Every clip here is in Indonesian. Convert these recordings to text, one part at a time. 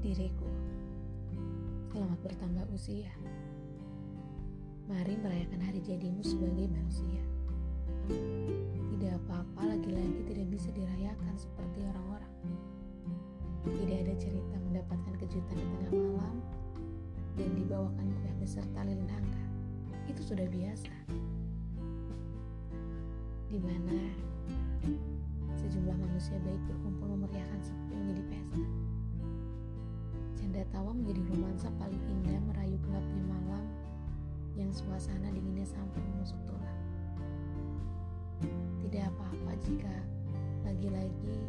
diriku. Selamat bertambah usia. Mari merayakan hari jadimu sebagai manusia. Tidak apa-apa lagi-lagi tidak bisa dirayakan seperti orang-orang. Tidak ada cerita mendapatkan kejutan di tengah malam dan dibawakan kue beserta lilin angka. Itu sudah biasa. Di mana sejumlah manusia baik berkumpul memeriahkan sepi menjadi pesta. Canda tawa menjadi romansa paling indah merayu gelapnya malam yang suasana dinginnya sampai menusuk tulang. Tidak apa-apa jika lagi-lagi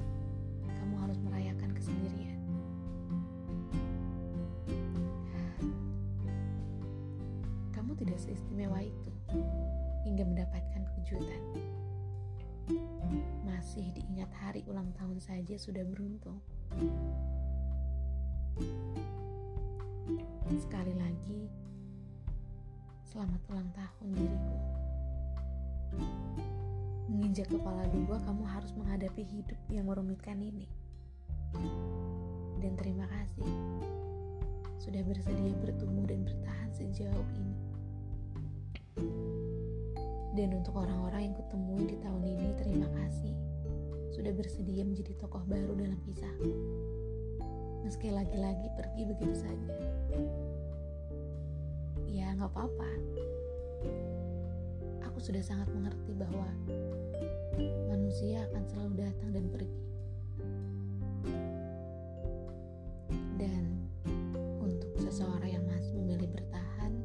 kamu harus merayakan kesendirian. Kamu tidak seistimewa itu hingga mendapatkan kejutan. Masih diingat hari ulang tahun saja sudah beruntung. Sekali lagi, selamat ulang tahun diriku. Menginjak kepala dua, kamu harus menghadapi hidup yang merumitkan ini. Dan terima kasih sudah bersedia bertumbuh dan bertahan sejauh ini. Dan untuk orang-orang yang kutemui di tahun ini, terima kasih sudah bersedia menjadi tokoh baru dalam kisahku. Meski lagi-lagi pergi begitu saja. Ya, nggak apa-apa. Aku sudah sangat mengerti bahwa manusia akan selalu datang dan pergi. Dan untuk seseorang yang masih memilih bertahan,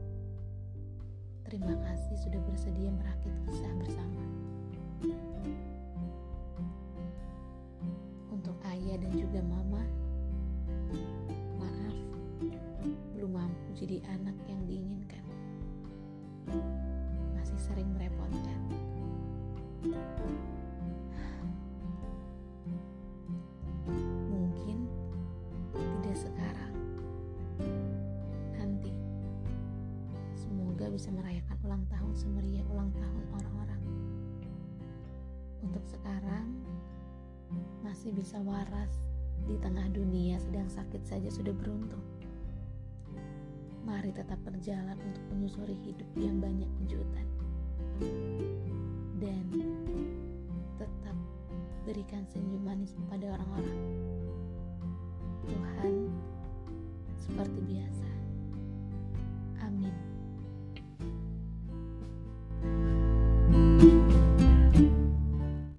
terima kasih sudah bersedia merakit jadi anak yang diinginkan. Masih sering merepotkan. Mungkin tidak sekarang. Nanti semoga bisa merayakan ulang tahun semeriah ulang tahun orang-orang. Untuk sekarang masih bisa waras di tengah dunia sedang sakit saja sudah beruntung. Mari tetap berjalan untuk menyusuri hidup yang banyak kejutan. Dan tetap berikan senyum manis kepada orang-orang. Tuhan seperti biasa.